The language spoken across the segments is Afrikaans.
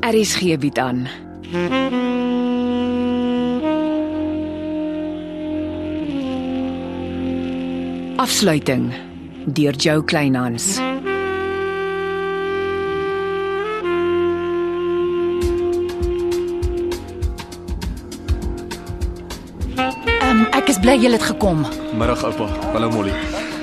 Aries gee bied aan. Afsluiting deur Jo Kleinhans. Um, ek is bly julle het gekom. Middag oupa. Hallo Molly.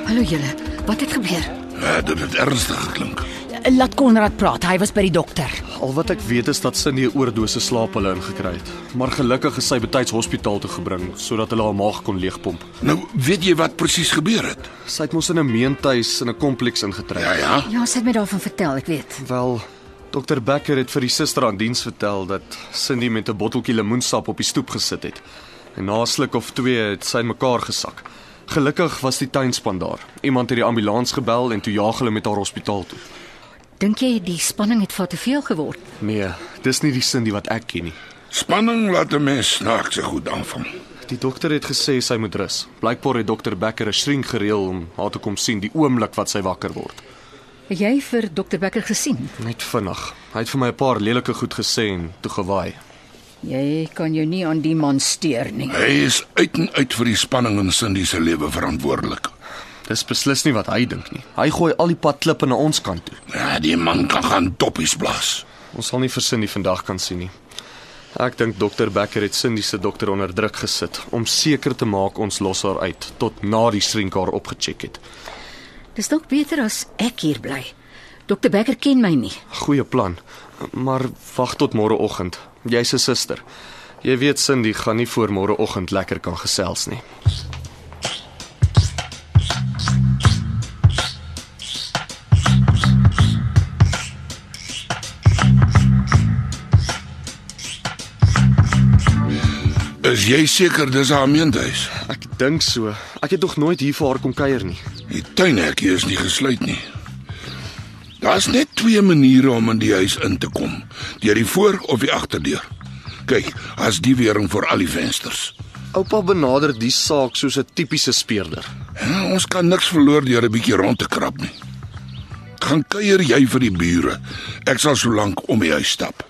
Hallo julle. Wat het gebeur? Ja, dit het ernstig geklink. Laat Konrad praat. Hy was by die dokter. Al wat ek weet is dat Cindy 'n oordose slaappille ingekry het. Maar gelukkig is sy betyds hospitaal toe gebring sodat hulle haar maag kon leegpomp. Nou, weet jy wat presies gebeur het? Sy het mos in 'n meentuis in 'n kompleks ingetrek. Ja, ja. Ja, sy het my daarvan vertel, ek weet. Wel, Dr Becker het vir die suster aan diens vertel dat Cindy met 'n botteltjie lemoensap op die stoep gesit het. En na 'n sluk of twee het sy in mekaar gesak. Gelukkig was die tuinspan daar. Iemand het die ambulans gebel en toe jaag hulle met haar hospitaal toe. Dink jy die spanning het vir te veel geword? Nee, dis nie die Cindy wat ek ken nie. Spanning laat 'n mens snaakse goed aanvang. Die dokter het gesê sy moet rus. Blykbaar het dokter Becker 'n shrink gereël om haar te kom sien die oomblik wat sy wakker word. Het jy vir dokter Becker gesien? Net vinnig. Hy het vir my 'n paar lelike goed gesê en toe gewaai. Jy kan jou nie aan die man steur nie. Hy is uit en uit vir die spanning in Cindy se lewe verantwoordelik. Dis beslis nie wat hy dink nie. Hy gooi al die pad klippe na ons kant toe. Ja, die man kan gaan toppies blaas. Ons sal nie vir Cindy vandag kan sien nie. Ek dink dokter Becker het Cindy se dokter onder druk gesit om seker te maak ons los haar uit tot na die shrink haar opgecheck het. Dis dalk beter as ek hier bly. Dokter Becker ken my nie. Goeie plan. Maar wag tot môreoggend. Jy's 'n suster. Jy weet Cindy gaan nie voor môreoggend lekker kan gesels nie. Is jy seker dis haar meentuis? Ek dink so. Ek het nog nooit hier vir haar kom kuier nie. Die tuinhekkie is nie gesluit nie. Daar's net twee maniere om in die huis in te kom: deur die voor of die agterdeur. Kyk, as die wering vir al die vensters. Oupa benader die saak soos 'n tipiese speurder. Ja, ons kan niks verloor deur 'n bietjie rond te krap nie. Gaan kuier jy vir die bure. Ek sal sōlank om die huis stap.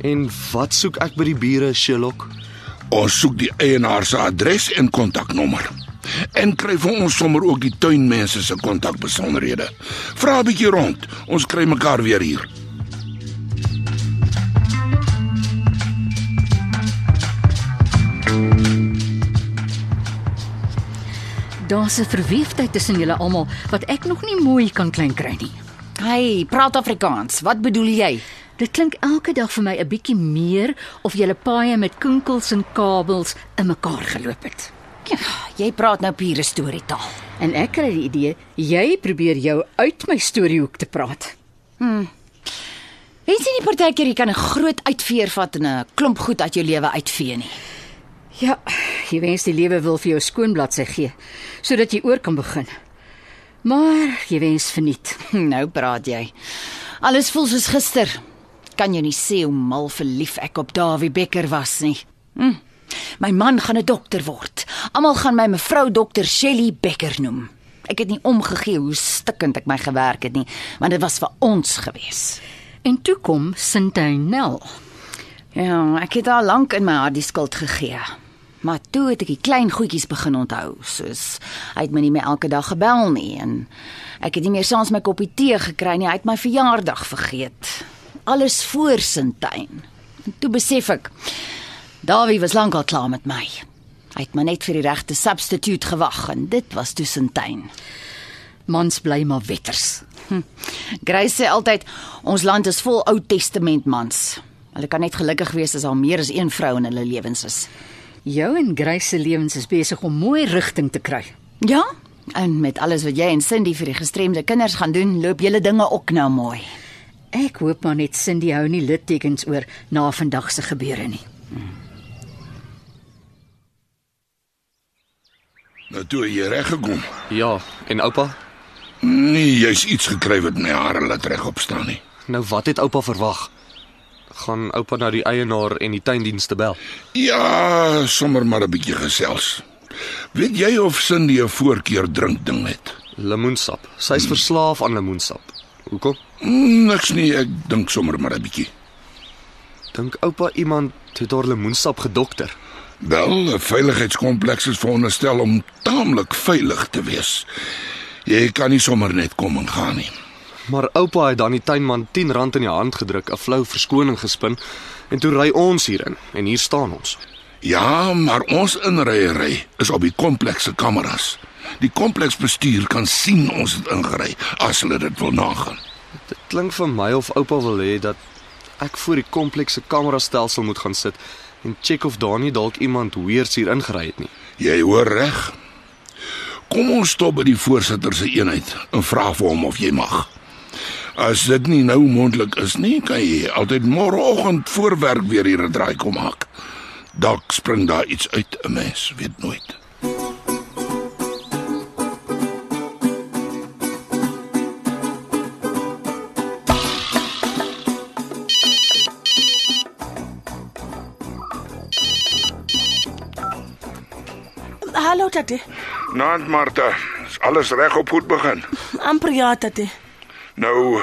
En wat soek ek by die bure, Sherlock? Ons soek die eienaar se adres en kontaknommer. En kry vir ons sommer ook die tuinmense se kontakbesonderhede. Vra 'n bietjie rond. Ons kry mekaar weer hier. Daar's 'n verweefdheid tussen julle almal wat ek nog nie mooi kan klein kry nie. Hey, praat Afrikaans. Wat bedoel jy? Dit klink elke dag vir my 'n bietjie meer of julle paaie met kinkels en kabels in mekaar geloop het. Ja, jy praat nou pure storietaal. En ek kry die idee jy probeer jou uit my storiehoek te praat. Wens jy nie partykeer jy kan 'n groot uitveer vat en 'n klomp goed uit jou lewe uitvee nie. Ja, jy wens die lewe wil vir jou skoon bladsy gee sodat jy oor kan begin. Maar jy wens verniet. Nou praat jy. Alles voel soos gister. Kan jou nie sê hoe mal verlief ek op Dawie Becker was nie. Hm. My man gaan 'n dokter word. Almal gaan my mevrou dokter Shelly Becker noem. Ek het nie omgegee hoe stikkend ek my gewerk het nie, want dit was vir ons gewees. En toe kom Sintyn Nel. Ja, ek het al lank in my hart die skuld gegee. Maar toe het ek die klein goedjies begin onthou, soos hy het my nie meer elke dag gebel nie en ek het nie meer saans my koppie tee gekry nie, hy het my verjaardag vergeet. Alles voor Sintyn. En toe besef ek Dawie was lankal klaar met my. Hy het my net vir die regte substituut gewag en dit was toe Sintyn. Mans bly maar wetters. Grace sê altyd ons land is vol Ou Testament mans. Hulle kan net gelukkig wees as daar meer as een vrou in hulle lewens is. Jou en Grace se lewens is besig om mooi rigting te kry. Ja, en met alles wat jy en Cindy vir die gestremde kinders gaan doen, loop julle dinge ook nou mooi. Ek hoop maar net Cindy hou nie littekens oor na vandag se gebeure nie. Nou toe jy reg gekom. Ja, en oupa? Nee, jy's iets gekry wat my hare laat regop staan nie. Nou wat het oupa verwag? Gaan oupa na die eienaar en die tuindienste bel? Ja, sommer maar 'n bietjie gesels. Weet jy of Cindy 'n voorkeur drink ding het? Lemoensap. Sy's verslaaf aan lemoensap. Hoekom? Mm, Niks nie, ek dink sommer maar 'n bietjie. dink oupa iemand het haar lemoensap gedokter. Wel, 'n veiligheidskompleks is veronderstel om taamlik veilig te wees. Jy kan nie sommer net kom en gaan nie. Maar oupa het dan die tuinman R10 in die hand gedruk, 'n flou verskoning gespin en toe ry ons hierin en hier staan ons. Ja, maar ons inryery is op die kompleks se kameras. Die kompleksbestuur kan sien ons het ingery as hulle dit wil nagaan. Dit klink vir my of oupa wil hê dat ek voor die kompleks se kamerastelsel moet gaan sit en check of daar nie dalk iemand weers hier ingery het nie. Jy hoor reg. Kom ons stop by die voorsitter se eenheid en vra vir hom of jy mag. As dit nie nou moontlik is nie, kan jy altyd môreoggend voorwerk weer hier 'n draai kom maak. Dalk spring daar iets uit 'n mens, weet nooit. Hallo tatie. Naand Martha, is alles reg op goed begin. Amper ja tatie. Nou,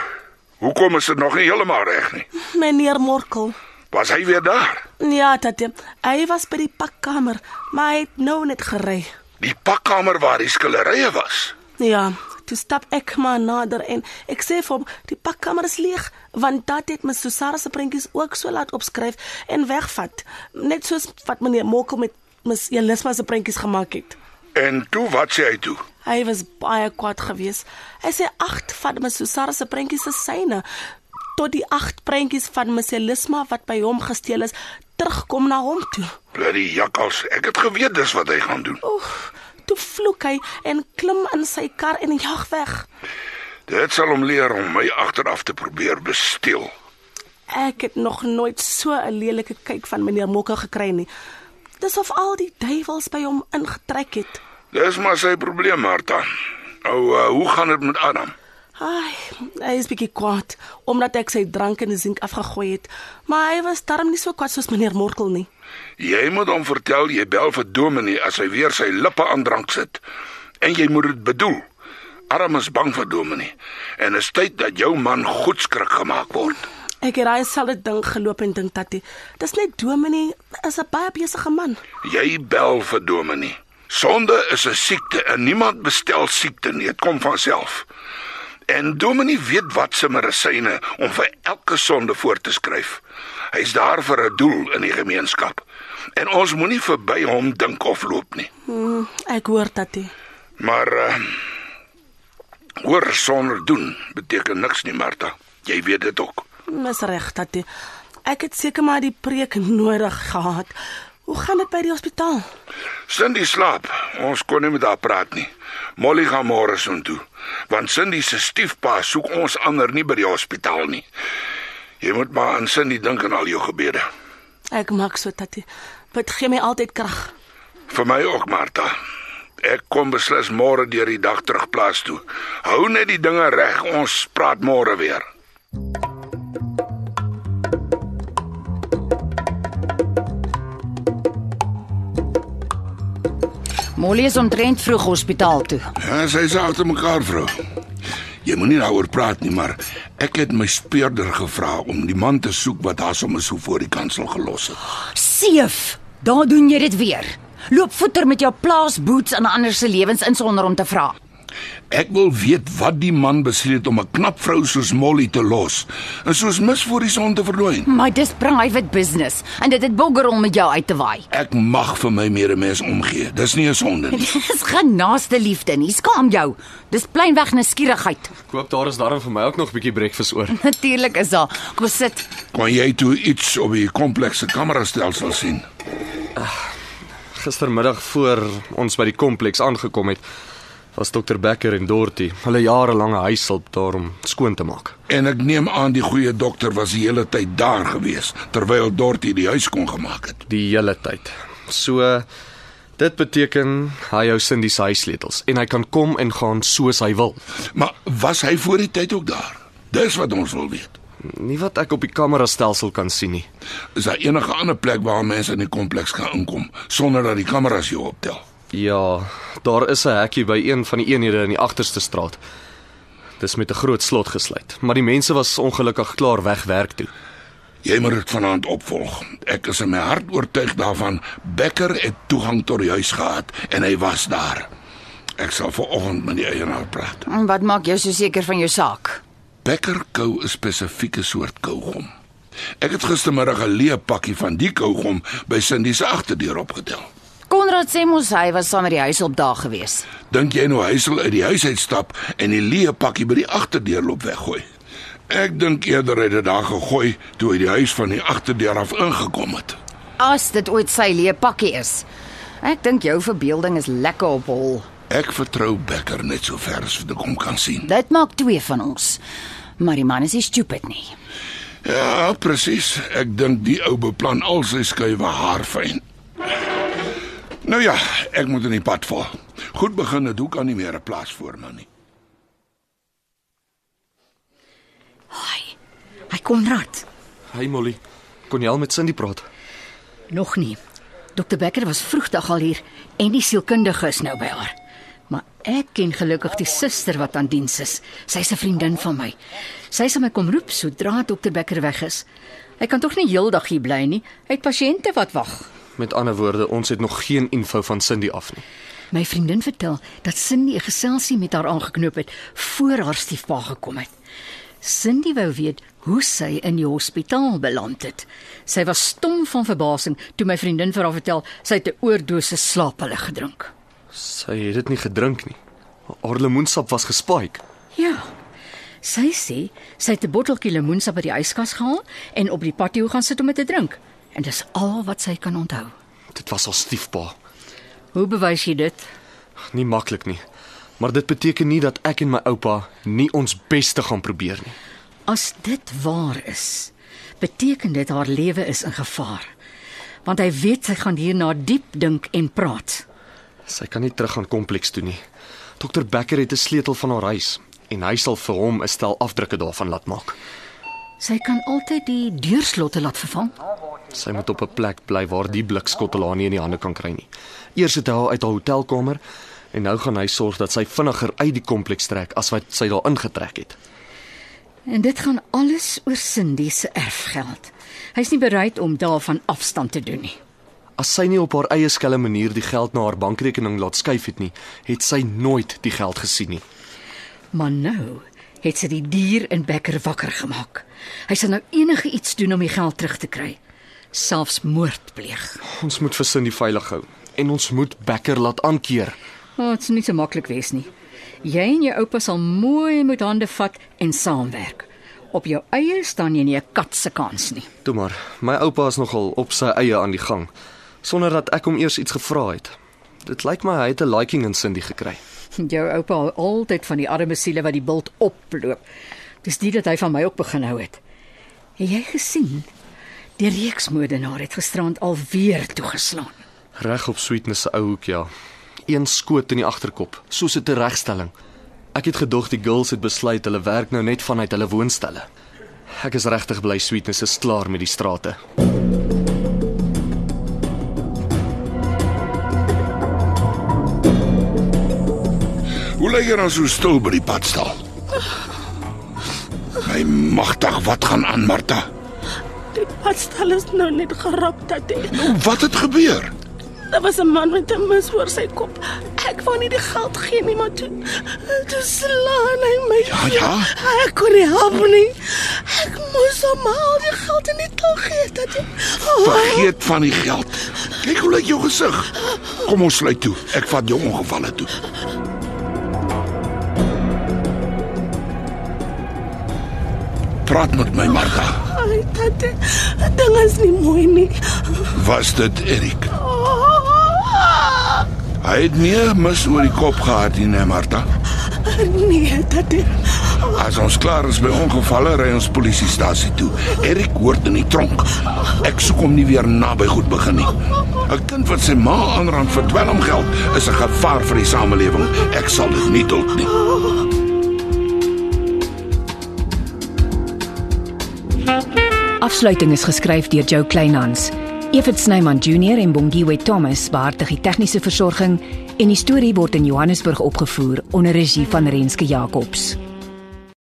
hoekom is dit nog nie heeltemal reg nie? Meneer Morkel. Was hy weer daar? Ja tatie. Hy was by die pakkamer, maar hy het nou net gery. Die pakkamer waar die skillerye was. Ja, toe stap ek maar nader en ek sê vir hom die pakkamer is leeg want dat het my Susara se prentjies ook so laat opskryf en wegvat. Net soos wat meneer Morkel met Ms Elisma se prentjies gemaak het. En toe wat sê hy toe? Hy was baie kwaad geweest. Hy sê agt van my Susara se prentjies is syne tot die agt prentjies van Ms Elisma wat by hom gesteel is terugkom na hom toe. Bloody jakkals, ek het geweet dis wat hy gaan doen. Oef, toe vloek hy en klim in sy kar en jag weg. Dit sal hom leer om my agteraf te probeer besteel. Ek het nog nooit so 'n lelike kyk van meneer Mokke gekry nie. Dis of al die duiwels by hom ingetrek het. Dis maar sy probleem, Martha. Nou, uh, hoe gaan dit met Adam? Ai, hy is bietjie kwaad omdat ek sy drank in die sink afgegooi het, maar hy was darm nie so kwaad soos meneer Morkel nie. Jy moet hom vertel jy bel vir Dominee as hy weer sy lippe aan drank sit. En jy moet dit bedoel. Adam is bang vir Dominee en is tyd dat jou man goed skrik gemaak word. Ek het daai selfde ding geloop en dink dat hy dis net Dominee is 'n baie besige man. Jy bel vir Dominee. Sonde is 'n siekte en niemand bestel siekte nie, dit kom van self. En Dominee weet wat se medisyne om vir elke sonde voor te skryf. Hy's daar vir 'n doel in die gemeenskap. En ons moenie verby hom dink of loop nie. Hmm, ek hoor hy. Maar uh, hoor sonder doen beteken niks nie, Martha. Jy weet dit ook. Mis reg dat. Ek het seker maar die preek nodig gehad. Hoe gaan dit by die hospitaal? Cindy slaap. Ons kon nie met haar praat nie. Molly gaan môre soontoe, want Cindy se stiefpa soek ons ander nie by die hospitaal nie. Jy moet maar aan Cindy dink en al jou gebede. Ek maak so dat hy. Dit gee my altyd krag. Vir my ook, Martha. Ek kom beslis môre deur die dag terug plaas toe. Hou net die dinge reg. Ons praat môre weer. Molly is omtrent vroeg hospitaal toe. Ja, sy is agter mekaar, vrou. Jy moenie daaroor praat nie, maar ek het my speurder gevra om die man te soek wat haar sommer so voor die kansel gelos het. Seef, daar doen jy dit weer. Loop voeter met jou plaasboots aan ander se lewens in sonder om te vra. Ek wil weet wat die man besluit om 'n knap vrou soos Molly te los en soos mis voor die son te verlooi. Maar dis private business en dit het bogger om met jou uit te waai. Ek mag vir my medemens omgee. Dis nie 'n sonde nie. Dis geen naaste liefde nie. Skaam jou. Dis plainweg nuuskierigheid. Ek hoop daar is darm vir my ook nog 'n bietjie breakfast oor. Natuurlik is daar. Kom sit. Kon jy toe iets op die komplekse kamerastelsel sien? Gistermiddag voor ons by die kompleks aangekom het, was dokter Becker en Dorothy hulle jarelange huishulp daar om skoon te maak. En ek neem aan die goeie dokter was die hele tyd daar gewees terwyl Dorothy die huis kon gemaak het. Die hele tyd. So dit beteken hy hou Cindy se huissleutels en hy kan kom en gaan soos hy wil. Maar was hy voor die tyd ook daar? Dis wat ons wil weet. Nie wat ek op die kamerastelsel kan sien nie. Is daar enige ander plek waar mense in die kompleks kan inkom sonder dat die kameras jou optel? Ja, daar is 'n hekkie by een van die eenhede in die agterste straat. Dis met 'n groot slot gesluit, maar die mense was ongelukkig klaar weg werk toe. Jy moet dit vanaand opvolg. Ek is in my hart oortuig daarvan Becker het toegang tot die huis gehad en hy was daar. Ek sal vanoggend met die eienaar praat. En wat maak jou so seker van jou saak? Becker kou 'n spesifieke soort kougom. Ek het gistermiddag 'n leë pakkie van die kougom by Cindy se agterdeur opgetel. Konrad sê mos hy was saam met die huishulp daar gewees. Dink jy nou hy sal uit die huis uitstap en die leë pakkie by die agterdeur loop weggooi? Ek dink eerder hy het dit daar gegooi toe hy die huis van die agterdeur af ingekom het. As dit ooit sy leë pakkie is. Ek dink jou verbeelding is lekker op hol. Ek vertrou Becker net so ver as wat ek hom kan sien. Dit maak twee van ons. Maar die man is nie stupid nie. Ja, presies. Ek dink die ou beplan al sy skuwe haarfyn. Nou ja, ek moet in die pad val. Goed begin het hoe kan nie meer 'n plaas voor my nie. Hy Konrad. Hey Molly, kon jy al met Cindy praat? Nog nie. Dr Becker was vroegdag al hier en die sielkundige is nou by haar. Maar ek ken gelukkig die suster wat aan diens is. Sy's 'n vriendin van my. Sy sal my kom roep sodra Dr Becker weg is. Hy kan tog nie heeldag hier bly nie. Hy het pasiënte wat wag. Met ander woorde, ons het nog geen info van Cindy af nie. My vriendin vertel dat Cindy 'n geselsie met haar aangeknoop het voor haar stiefpa gekom het. Cindy wou weet hoe sy in die hospitaal beland het. Sy was stom van verbasing toe my vriendin vir haar vertel sy het 'n oordosis slaappille gedrink. Sy het dit nie gedrink nie. Haar lemoensap was gespike. Ja. Sy sê sy het 'n botteltjie lemoensap uit die yskas gehaal en op die patio gaan sit om dit te drink. En dis al wat sy kan onthou. Dit was haar stiefpa. Hoe bewys jy dit? Nie maklik nie. Maar dit beteken nie dat ek en my oupa nie ons bes te gaan probeer nie. As dit waar is, beteken dit haar lewe is in gevaar. Want hy weet sy gaan hierna diep dink en praat. Sy kan nie terug gaan kompleks toe nie. Dokter Becker het 'n sleutel van haar huis en hy sal vir hom 'n stel afdrukke daarvan laat maak. Sy kan altyd die deurslotte laat vervang. Sy moet op 'n plek bly waar die blikskottel haar nie in die hande kan kry nie. Eers het hy haar uit haar hotelkamer en nou gaan hy sorg dat sy vinniger uit die kompleks trek as wat sy daar ingetrek het. En dit gaan alles oor Cindy se erfgeld. Hy's nie bereid om daarvan afstand te doen nie. As sy nie op haar eie skelm manier die geld na haar bankrekening laat skuif het nie, het sy nooit die geld gesien nie. Maar nou het sy die dier in Becker wakker gemaak. Hy sal nou enige iets doen om die geld terug te kry, selfs moord pleeg. Ons moet vir Cindy veilig hou en ons moet Becker laat aankeer. Oh, dit is nie so maklik wees nie. Jy en jou oupa sal mooi met hande vat en saamwerk. Op jou eie staan jy nie 'n kat se kans nie. Toe maar, my oupa is nogal op sy eie aan die gang sonder dat ek hom eers iets gevra het. Dit lyk my hy het 'n liking in Cindy gekry. Jou oupa hou altyd van die arme siele wat die bult oploop. Dis dit dat hy van my ook begin hou het. Het jy gesien? Die reeksmoordenaar het gisterand alweer toegeslaan. Reg op Sweetness se ou hoek ja. Een skoot in die agterkop, soos 'n teregstelling. Ek het gedog die girls het besluit hulle werk nou net vanuit hulle woonstelle. Ek is regtig bly Sweetness is klaar met die strate. Hoe lê jy dan so stil by die padstal? My magtig, wat gaan aan, Martha? Die padstal is nou net gerap dat dit. Wat het gebeur? Daar was 'n man met 'n mes oor sy kop. Ek wou nie die geld gee nie, maar toe toe slaan hy my. Ja, ja. Ek kon nie help nie. Ek moes hom al die geld in die tog gee dat jy. Oh, Vergeet van die geld. Kyk hoe lyk jou gesig. Kom ons sluit toe. Ek vat jou ongevalle toe. Praat met my, Martha. Ai, tate. Ding is nie mooi nie. Was dit Erik? Oh, Hy het nie mis oor die kop gehad nie, nee, Martha. nee, tate. As ons klaar is by ongevalle, ry ons polisiestasie toe. Erik hoort in die tronk. Ek soek hom nie weer naby goed begin nie. 'n Kind wat sy ma aanrand vir dwelmgeld is 'n gevaar vir die samelewing. Ek sal dit nie toelaat nie. Afsluiting is geskryf deur Jo Kleinhans. Evit Snyman Junior en Bongwe Thomas beheer die tegniese versorging en die storie word in Johannesburg opgevoer onder regie van Renske Jacobs.